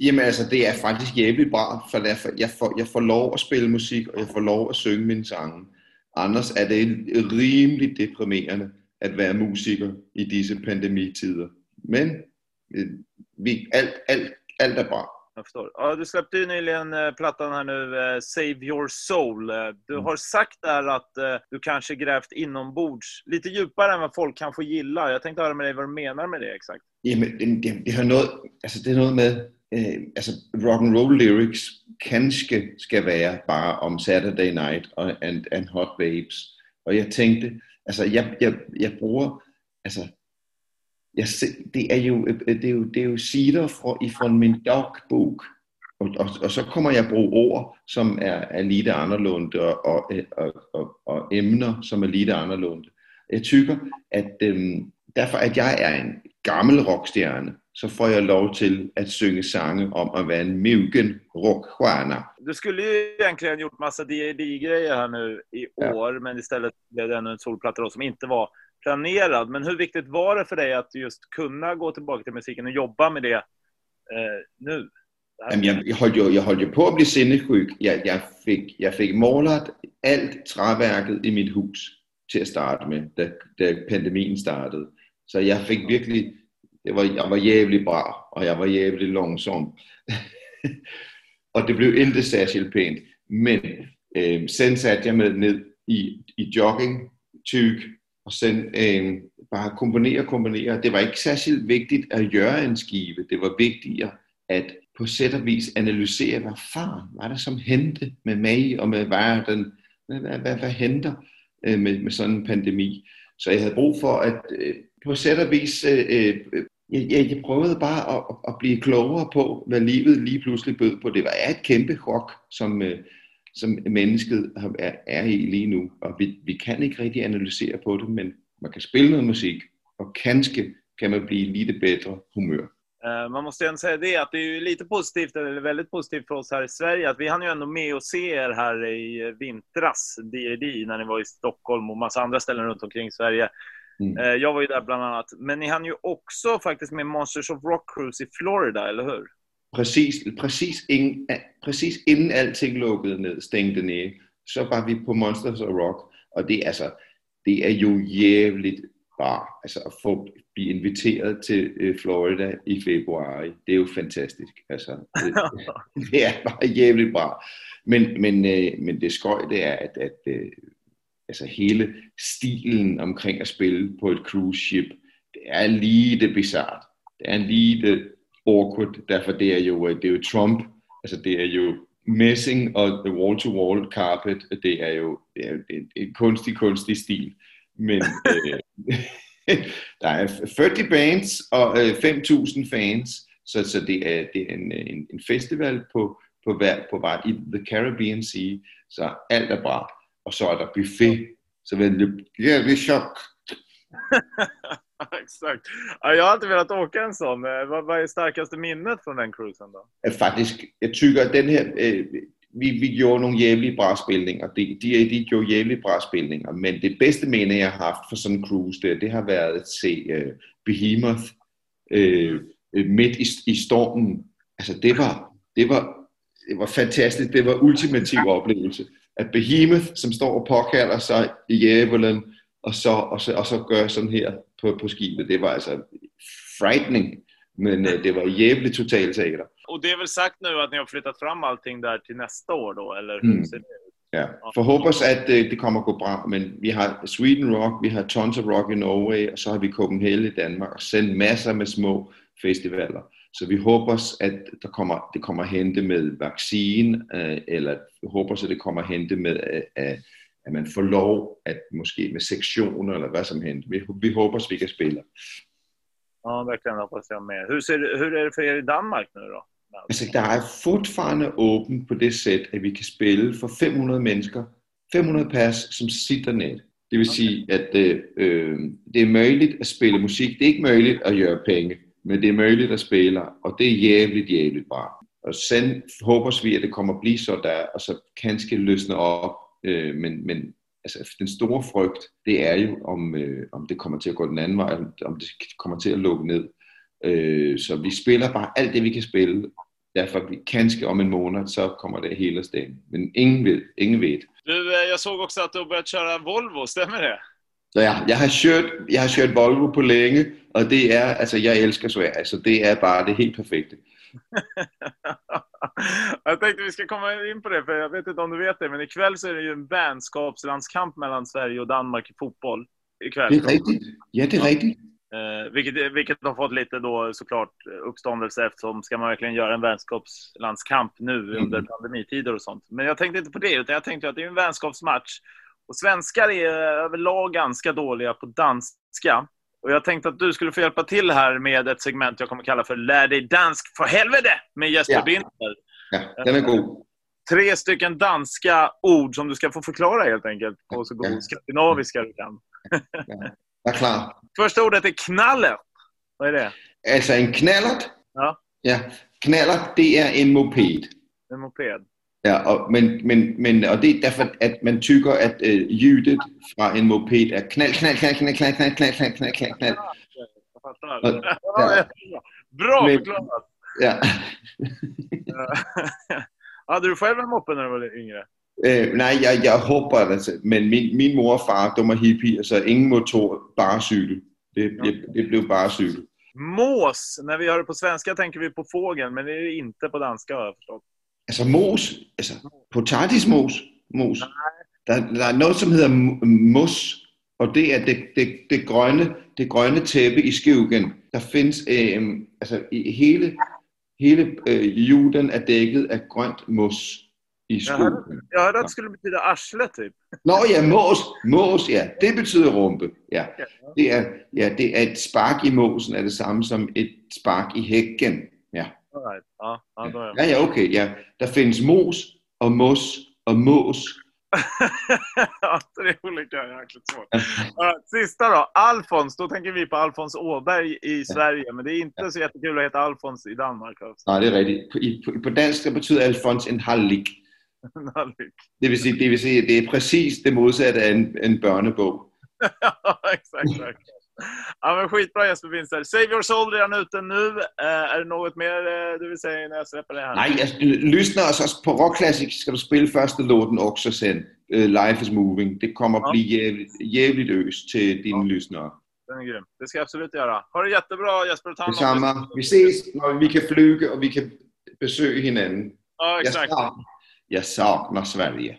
Jamen altså, det er faktisk bra, for jeg får, jeg får lov at spille musik, og jeg får lov at synge mine sange. Anders er det rimelig deprimerende at være musiker i disse pandemitider. Men øh, vi, alt, alt, alt er bra. Jag förstår. Ja, du släppte ju nyligen eh, plattan här nu, eh, Save Your Soul. Eh, du mm. har sagt där att du kanske grävt inombords lite djupare än vad folk kan få gilla. Jag tänkte höra med dig vad du menar med det exakt. Jamen, det, det, det har noget, altså det er noget med, eh, altså rock and roll lyrics kanske ska vara bara om Saturday Night og and, and Hot Babes. Och jag tänkte, altså jeg, jeg, jeg bruger, altså jeg, det, er jo, det, er jo, det er jo sider fra, fra min dagbog, og, og, og så kommer jeg at bruge ord, som er, er lidt anderledes, og, og, og, og, og emner, som er lidt anderledes. Jeg tykker, at øhm, derfor at jeg er en gammel rockstjerne, så får jag lov till att synge sange om att vara en mogen rockstjärna. Du skulle ju egentligen gjort massa D&D-grejer här nu i år, ja. men istället blev det ännu en solplatta då, som inte var planerad. Men hur viktigt var det för dig att just kunna gå tillbaka till musiken och jobba med det eh, nu? Jamen, jeg, jeg, holdt jo, jeg holdt jo på at blive sindesyg. Jeg, jeg, fik, jeg fik målet alt træværket i mit hus til at starte med, da, da pandemien startede. Så jeg fik virkelig, det var, jeg var jævlig bra, og jeg var jævlig langsom. og det blev ikke særskilt pænt. Men øh, sen satte jeg med ned i, i jogging, tyk, og sen øh, bare komponere, komponere. Det var ikke særskilt vigtigt at gøre en skive. Det var vigtigere at på sæt og vis analysere, hvad far var der som hente med mig og med verden. Hvad, hvad, hvad, hvad henter øh, med, med sådan en pandemi? Så jeg havde brug for at øh, på sæt og vis, øh, øh, jeg, jeg, jeg prøvede bare at, at blive klogere på, hvad livet lige pludselig bød på. Det var et kæmpe chok, som, øh, som mennesket er, er i lige nu. Og vi, vi kan ikke rigtig analysere på det, men man kan spille noget musik, og kanske kan man blive lidt bedre humør. Eh, man måste ändå säga det, att det är lite positivt, eller väldigt positivt för oss här i Sverige, att vi hann ju ändå med och se er här i vintras, D&D, när ni var i Stockholm och massa andra ställen runt omkring Sverige. Mm. Uh, jag var ju där bland annat. Men ni hann ju också faktiskt med Monsters of Rock Cruise i Florida, eller hur? Præcis, præcis, ingen, præcis inden alting lukkede ned, stængte ned, så var vi på Monsters of Rock, og det, altså, det er jo jævligt bare altså at få blive inviteret til øh, Florida i februar. Det er jo fantastisk. Altså, det, det er bare jævligt bra. Men, men, øh, men det skøj, det er, at, at øh, altså hele stilen omkring at spille på et cruise ship, det er lige det bizart. Det er lige det awkward, derfor det er jo, øh, det er jo Trump, altså det er jo messing og the wall-to-wall carpet, det er jo det er, en, en kunstig, kunstig stil. Men øh, der er 40 bands og øh, 5.000 fans, så, så det er, det er en, en, en festival på, på, hver, på vej i The Caribbean Sea, så alt er bra. Og så er der buffet, så vil det blive chok. Exakt. Ja, jag har inte velat åka en sån. Eh, vad, vad är starkaste minnet från den cruisen då? Faktisk, jeg tykker, at den her, øh, vi, vi gjorde nogle jævlige brætspilninger. De, de, de gjorde jævlige brætspilninger, men det bedste minde, jeg har haft for sådan en cruise, det, det har været at se uh, Behemoth uh, midt i, i stormen. Altså, det var, det var, det var fantastisk. Det var ultimativ oplevelse. At Behemoth, som står og påkalder sig i djævelen, og så, og, så, og så gør sådan her på, på skibet, det var altså frightening, men uh, det var jævligt totalt teater. Och det är väl sagt nu att ni har flyttat fram allting där till nästa år då, eller hur mm. ser det ut? Ja, for hoppas at det, det kommer at gå bra, men vi har Sweden Rock, vi har Tons of Rock i Norge, og så har vi Copenhagen i Danmark, og sendt masser med små festivaler. Så vi håber, at der kommer, det kommer at hente med vaccin, øh, eller vi håber, at det kommer at hente med, at, at man får lov, at måske med sektioner, eller hvad som helst. Vi, vi håber, at vi kan spille. Ja, verkligen hoppas jag med. Hur, ser, hur är det för er i Danmark nu då? Altså, der er fortfarande åben på det sæt, at vi kan spille for 500 mennesker, 500 pas, som sitter ned. Det vil okay. sige, at øh, øh, det er muligt at spille musik. Det er ikke muligt at gøre penge, men det er muligt at spille, og det er jævligt, jævligt bare. Og sen håber vi, at det kommer at blive så der, og så kan skal løsne op. Øh, men, men altså, den store frygt, det er jo, om, øh, om det kommer til at gå den anden vej, om det kommer til at lukke ned. Øh, så vi spiller bare alt det, vi kan spille, Därför vi vi kanske om en månad så kommer det hela stämma. Men ingen vet. Ingen vet. Du, øh, eh, jag såg också att du har börjat köra Volvo, stämmer det? Så ja, jag har kört, jag har kört Volvo på länge och det är, alltså jag älskar Sverige, så det är bara det helt perfekta. jag tänkte vi ska komma in på det, för jag vet inte om du vet det, men ikväll så är det ju en vänskapslandskamp mellan Sverige och Danmark i fotboll. Ikväll. Det är riktigt. Ja, det är riktigt. Eh, vilket, vilket har fått lite då såklart uppståndelse eftersom ska man verkligen göra en vänskapslandskamp nu mm. under pandemitider och sånt. Men jag tänkte inte på det, utan jag tänkte att det är en vänskapsmatch. Och svenskar är överlag ganska dåliga på danska. Och jag tänkte att du skulle få hjälpa till här med ett segment jag kommer kalla för Lär dig dansk för helvete med Jesper ja. Binder. Ja, den är god. Tre stycken danska ord som du ska få förklara helt enkelt på så god ja. skandinaviska du kan. Ja. Ja, klar. Första ordet är knallet. Vad är det? Alltså en knallert? Ja. Ja, knallert det är en moped. En moped. Ja, och, men, men, men, och det är därför att man tycker att äh, ljudet från en moped är knall, knall, knall, knall, knall, knall, knall, knall, knall, knall, knall. Ja, Bra förklarat! Ja. Hade du själv en moppe när du var yngre? Øh, nej, jeg, jeg håber, altså, men min, min mor og far, de er hippier, så ingen motor, bare cykel. Det, det, det blev bara cykel. Mås, när vi hör det på svenska tänker vi på fågeln, men det är inte på danska har jag förstått. Alltså mos, alltså potatismos, mos. Der, der er noget, som hedder mos, og det er det, det, det, grønne, det grønne tæppe i skogen. Der findes, øh, altså i hele, hele øh, jorden er dækket af grønt mos i hörde att det skulle betyda arsle typ. Nå ja, mås, mås, ja. Det betyder rumpe. Ja. Det er, ja, det er et spark i måsen er det samme som et spark i hækken. Ja. Right. Ja, ja, ja, ja. Okay, ja. Der finns mos och mos och mås. ja, tre olika, jäkligt svårt. Sista då, Alfons. Då tänker vi på Alfons Åberg i Sverige, men det är inte så jättekul att heta Alfons i Danmark. Nej, det är riktigt. På, på, på danska betyder Alfons en halvlik. Det vil, sige, det vil sige, det er præcis det modsatte af en, en børnebog. ja, exakt. exakt. Ja, men skitbra Jesper Winster. Save your soul redan ute nu. Uh, är det något mer uh, du vill säga när jag släpper det här? Nej, jag lyssnar alltså på Rock Classic ska du spela första låten också sen. Uh, Life is moving. Det kommer att ja. bli jävligt, jävligt ös till dina ja. lyssnare. Den är grym. Det ska jag absolut göra. Ha det jättebra Jesper. Ta Detsamma. Vi ses när vi kan flyga och vi kan besöka hinanden. Ja, exakt. Jag saknar Sverige.